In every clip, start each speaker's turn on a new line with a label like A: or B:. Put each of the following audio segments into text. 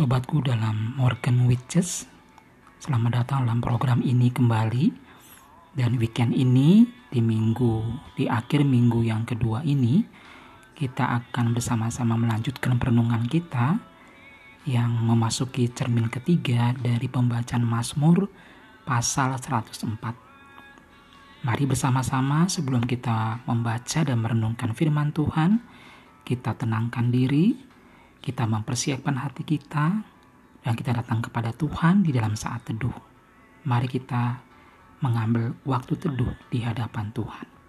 A: Sobatku dalam Morgan Witches. Selamat datang dalam program ini kembali. Dan weekend ini di minggu Di akhir minggu yang kedua ini Kita akan bersama-sama melanjutkan perenungan kita Yang memasuki cermin ketiga dari pembacaan Mazmur Pasal 104 Mari bersama-sama sebelum kita membaca dan merenungkan firman Tuhan Kita tenangkan diri kita mempersiapkan hati kita dan kita datang kepada Tuhan di dalam saat teduh. Mari kita mengambil waktu teduh di hadapan Tuhan.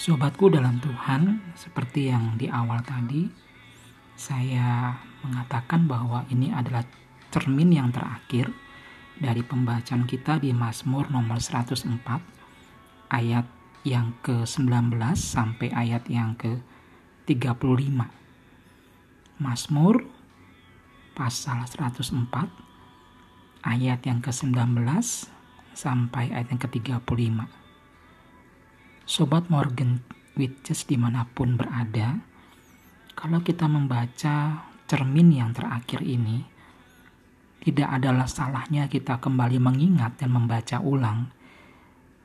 A: Sobatku dalam Tuhan, seperti yang di awal tadi, saya mengatakan bahwa ini adalah cermin yang terakhir dari pembacaan kita di Mazmur nomor 104 ayat yang ke-19 sampai ayat yang ke-35. Mazmur pasal 104 ayat yang ke-19 sampai ayat yang ke-35. Sobat Morgan Witches di mana pun berada, kalau kita membaca cermin yang terakhir ini, tidak adalah salahnya kita kembali mengingat dan membaca ulang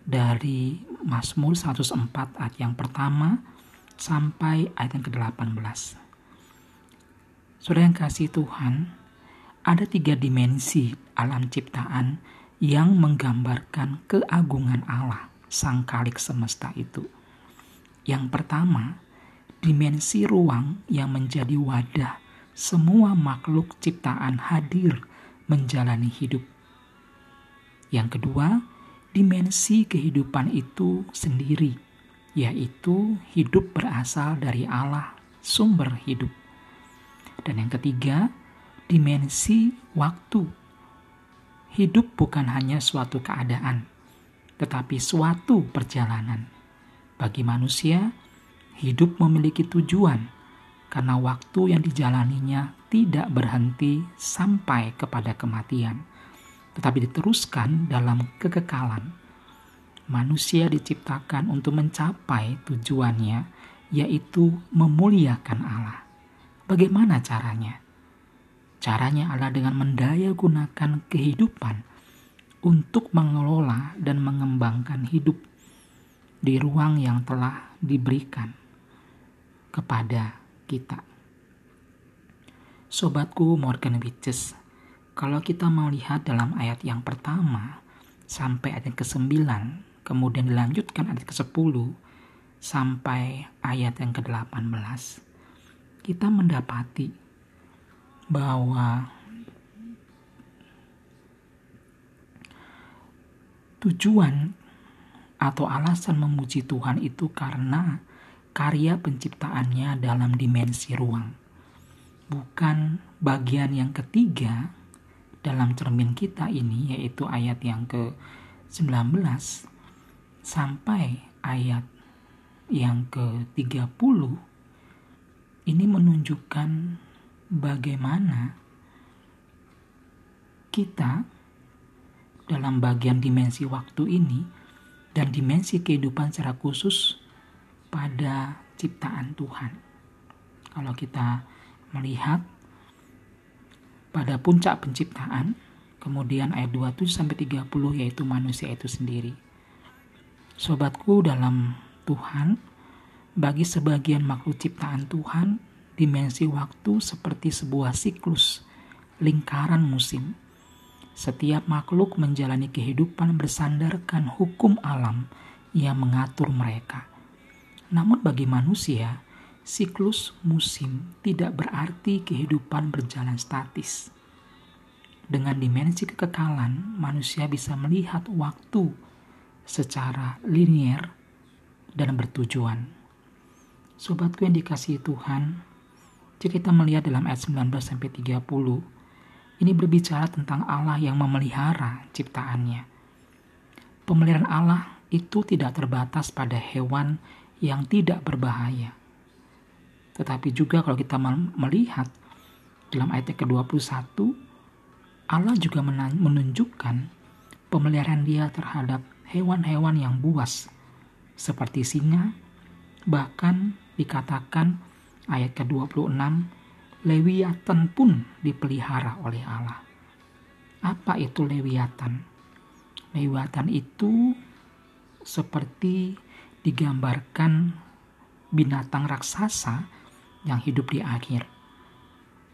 A: dari Mazmur 104 ayat yang pertama sampai ayat yang ke-18. Saudara yang kasih Tuhan, ada tiga dimensi alam ciptaan yang menggambarkan keagungan Allah sang kalik semesta itu. Yang pertama, dimensi ruang yang menjadi wadah semua makhluk ciptaan hadir menjalani hidup. Yang kedua, dimensi kehidupan itu sendiri, yaitu hidup berasal dari Allah, sumber hidup. Dan yang ketiga, dimensi waktu. Hidup bukan hanya suatu keadaan, tetapi suatu perjalanan. Bagi manusia, hidup memiliki tujuan karena waktu yang dijalaninya tidak berhenti sampai kepada kematian, tetapi diteruskan dalam kekekalan. Manusia diciptakan untuk mencapai tujuannya, yaitu memuliakan Allah. Bagaimana caranya? Caranya adalah dengan mendaya gunakan kehidupan untuk mengelola dan mengembangkan hidup di ruang yang telah diberikan kepada kita. Sobatku Morgan Witches, kalau kita melihat dalam ayat yang pertama sampai ayat yang ke-9, kemudian dilanjutkan ayat ke-10 sampai ayat yang ke-18, kita mendapati bahwa Tujuan atau alasan memuji Tuhan itu karena karya penciptaannya dalam dimensi ruang. Bukan bagian yang ketiga dalam cermin kita ini yaitu ayat yang ke-19 sampai ayat yang ke-30 ini menunjukkan bagaimana kita dalam bagian dimensi waktu ini dan dimensi kehidupan secara khusus pada ciptaan Tuhan. Kalau kita melihat pada puncak penciptaan, kemudian ayat 27 sampai 30 yaitu manusia itu sendiri. Sobatku dalam Tuhan, bagi sebagian makhluk ciptaan Tuhan, dimensi waktu seperti sebuah siklus, lingkaran musim setiap makhluk menjalani kehidupan bersandarkan hukum alam yang mengatur mereka. Namun bagi manusia, siklus musim tidak berarti kehidupan berjalan statis. Dengan dimensi kekekalan, manusia bisa melihat waktu secara linier dan bertujuan. Sobatku yang dikasihi Tuhan, jika kita melihat dalam ayat 19 sampai 30, ini berbicara tentang Allah yang memelihara ciptaannya. Pemeliharaan Allah itu tidak terbatas pada hewan yang tidak berbahaya. Tetapi juga kalau kita melihat dalam ayat ke-21, Allah juga menunjukkan pemeliharaan dia terhadap hewan-hewan yang buas seperti singa, bahkan dikatakan ayat ke-26, Lewiatan pun dipelihara oleh Allah. Apa itu Lewiatan? Lewiatan itu seperti digambarkan binatang raksasa yang hidup di akhir.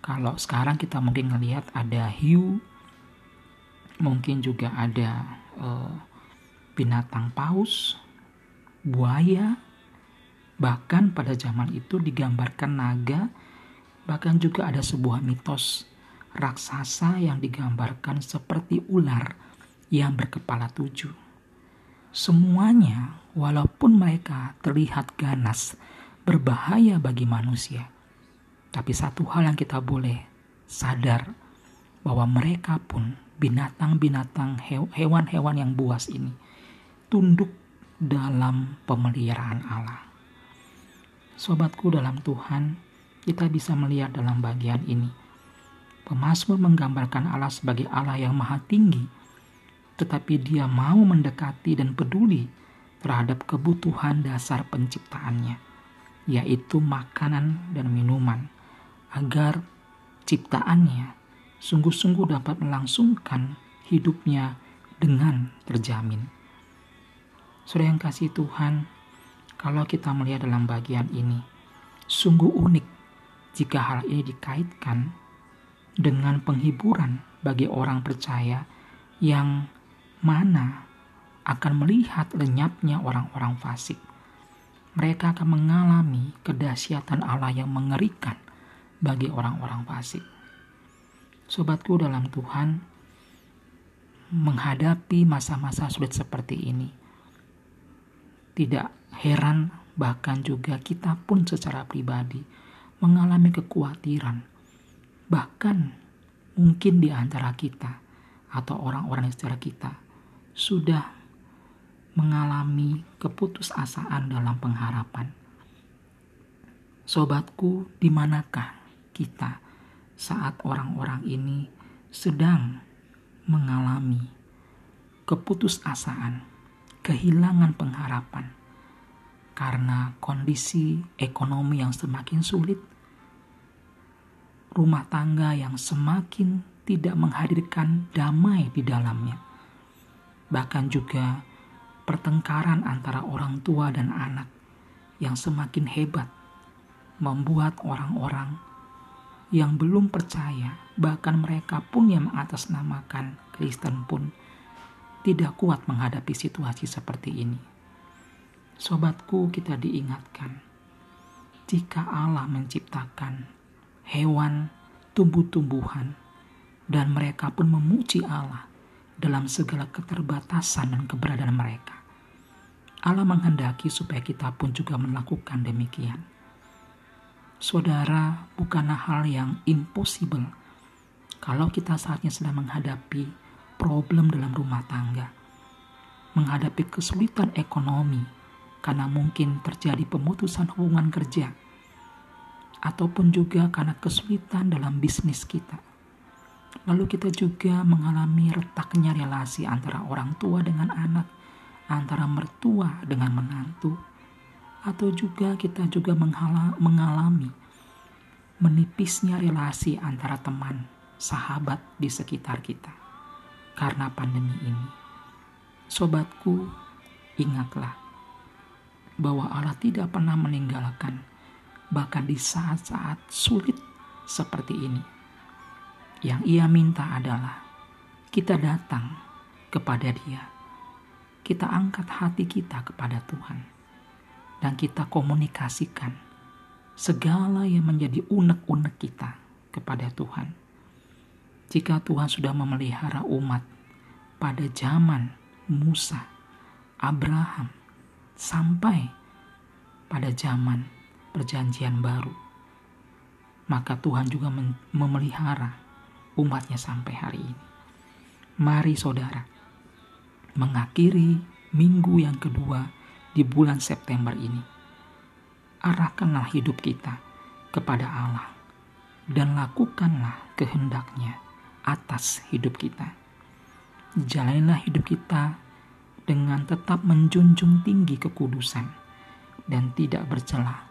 A: Kalau sekarang kita mungkin melihat ada hiu, mungkin juga ada uh, binatang paus, buaya, bahkan pada zaman itu digambarkan naga, bahkan juga ada sebuah mitos raksasa yang digambarkan seperti ular yang berkepala tujuh. Semuanya walaupun mereka terlihat ganas, berbahaya bagi manusia. Tapi satu hal yang kita boleh sadar bahwa mereka pun binatang-binatang hewan-hewan yang buas ini tunduk dalam pemeliharaan Allah. Sobatku dalam Tuhan, kita bisa melihat dalam bagian ini. Pemasmur menggambarkan Allah sebagai Allah yang maha tinggi, tetapi dia mau mendekati dan peduli terhadap kebutuhan dasar penciptaannya, yaitu makanan dan minuman, agar ciptaannya sungguh-sungguh dapat melangsungkan hidupnya dengan terjamin. Saudara yang kasih Tuhan, kalau kita melihat dalam bagian ini, sungguh unik jika hal ini dikaitkan dengan penghiburan bagi orang percaya yang mana akan melihat lenyapnya orang-orang fasik. Mereka akan mengalami kedahsyatan Allah yang mengerikan bagi orang-orang fasik. Sobatku dalam Tuhan, menghadapi masa-masa sulit seperti ini, tidak heran bahkan juga kita pun secara pribadi mengalami kekhawatiran. Bahkan mungkin di antara kita atau orang-orang di sekitar kita sudah mengalami keputusasaan dalam pengharapan. Sobatku, di manakah kita saat orang-orang ini sedang mengalami keputusasaan, kehilangan pengharapan karena kondisi ekonomi yang semakin sulit, rumah tangga yang semakin tidak menghadirkan damai di dalamnya, bahkan juga pertengkaran antara orang tua dan anak yang semakin hebat membuat orang-orang yang belum percaya, bahkan mereka pun yang mengatasnamakan Kristen pun tidak kuat menghadapi situasi seperti ini. Sobatku, kita diingatkan, jika Allah menciptakan hewan, tumbuh-tumbuhan, dan mereka pun memuji Allah dalam segala keterbatasan dan keberadaan mereka. Allah menghendaki supaya kita pun juga melakukan demikian. Saudara, bukanlah hal yang impossible kalau kita saatnya sedang menghadapi problem dalam rumah tangga, menghadapi kesulitan ekonomi karena mungkin terjadi pemutusan hubungan kerja, ataupun juga karena kesulitan dalam bisnis kita. Lalu kita juga mengalami retaknya relasi antara orang tua dengan anak, antara mertua dengan menantu, atau juga kita juga mengalami menipisnya relasi antara teman, sahabat di sekitar kita karena pandemi ini. Sobatku, ingatlah bahwa Allah tidak pernah meninggalkan bahkan di saat-saat sulit seperti ini. Yang ia minta adalah kita datang kepada Dia kita angkat hati kita kepada Tuhan dan kita komunikasikan segala yang menjadi unek-unek kita kepada Tuhan. Jika Tuhan sudah memelihara umat pada zaman Musa, Abraham, sampai pada zaman perjanjian baru, maka Tuhan juga memelihara umatnya sampai hari ini. Mari saudara, mengakhiri minggu yang kedua di bulan September ini. Arahkanlah hidup kita kepada Allah dan lakukanlah kehendaknya atas hidup kita. Jalanilah hidup kita dengan tetap menjunjung tinggi kekudusan dan tidak bercela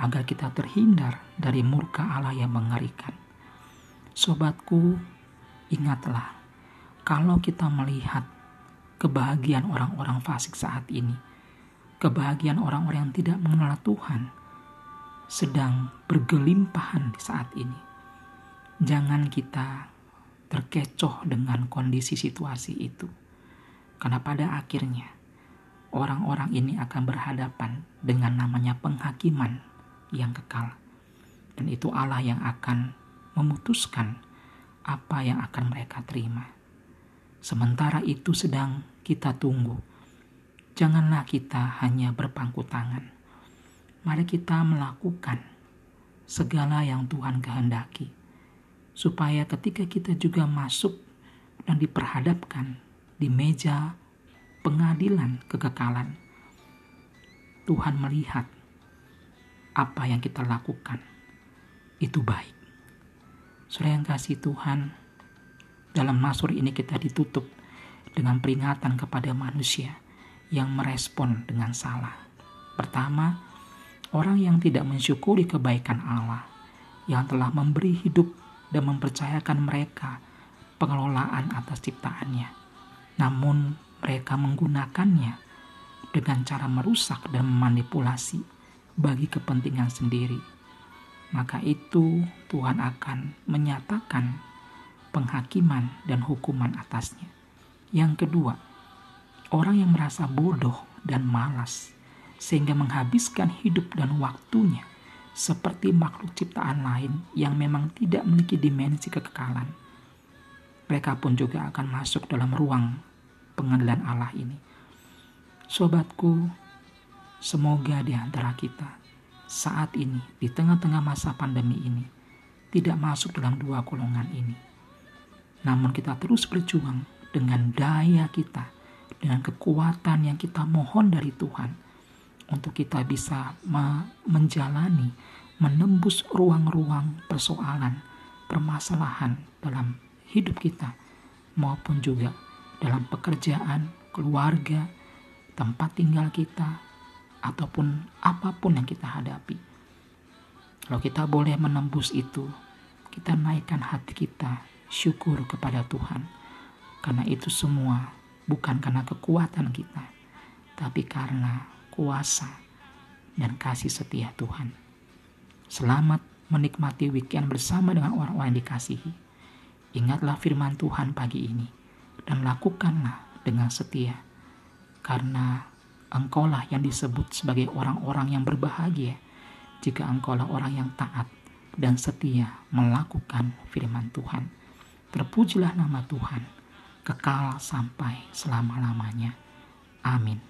A: agar kita terhindar dari murka Allah yang mengerikan. Sobatku, ingatlah kalau kita melihat kebahagiaan orang-orang fasik saat ini, kebahagiaan orang-orang yang tidak mengenal Tuhan sedang bergelimpahan di saat ini. Jangan kita terkecoh dengan kondisi situasi itu. Karena pada akhirnya orang-orang ini akan berhadapan dengan namanya penghakiman yang kekal. Dan itu Allah yang akan memutuskan apa yang akan mereka terima. Sementara itu sedang kita tunggu. Janganlah kita hanya berpangku tangan. Mari kita melakukan segala yang Tuhan kehendaki. Supaya ketika kita juga masuk dan diperhadapkan di meja pengadilan kekekalan, Tuhan melihat apa yang kita lakukan itu baik. Saudara yang kasih Tuhan, dalam Nasur ini kita ditutup dengan peringatan kepada manusia yang merespon dengan salah. Pertama, orang yang tidak mensyukuri kebaikan Allah yang telah memberi hidup dan mempercayakan mereka pengelolaan atas ciptaannya. Namun mereka menggunakannya dengan cara merusak dan memanipulasi bagi kepentingan sendiri. Maka itu Tuhan akan menyatakan penghakiman dan hukuman atasnya. Yang kedua, orang yang merasa bodoh dan malas sehingga menghabiskan hidup dan waktunya seperti makhluk ciptaan lain yang memang tidak memiliki dimensi kekekalan. Mereka pun juga akan masuk dalam ruang pengadilan Allah ini. Sobatku, semoga di antara kita saat ini, di tengah-tengah masa pandemi ini, tidak masuk dalam dua golongan ini. Namun kita terus berjuang dengan daya kita, dengan kekuatan yang kita mohon dari Tuhan untuk kita bisa menjalani, menembus ruang-ruang persoalan, permasalahan dalam hidup kita maupun juga dalam pekerjaan, keluarga, tempat tinggal kita, ataupun apa pun yang kita hadapi. Kalau kita boleh menembus itu, kita naikkan hati kita syukur kepada Tuhan. Karena itu semua bukan karena kekuatan kita, tapi karena kuasa dan kasih setia Tuhan. Selamat menikmati weekend bersama dengan orang-orang yang dikasihi. Ingatlah firman Tuhan pagi ini dan lakukanlah dengan setia. Karena engkaulah yang disebut sebagai orang-orang yang berbahagia jika engkaulah orang yang taat dan setia melakukan firman Tuhan. Terpujilah nama Tuhan, kekal sampai selama-lamanya. Amin.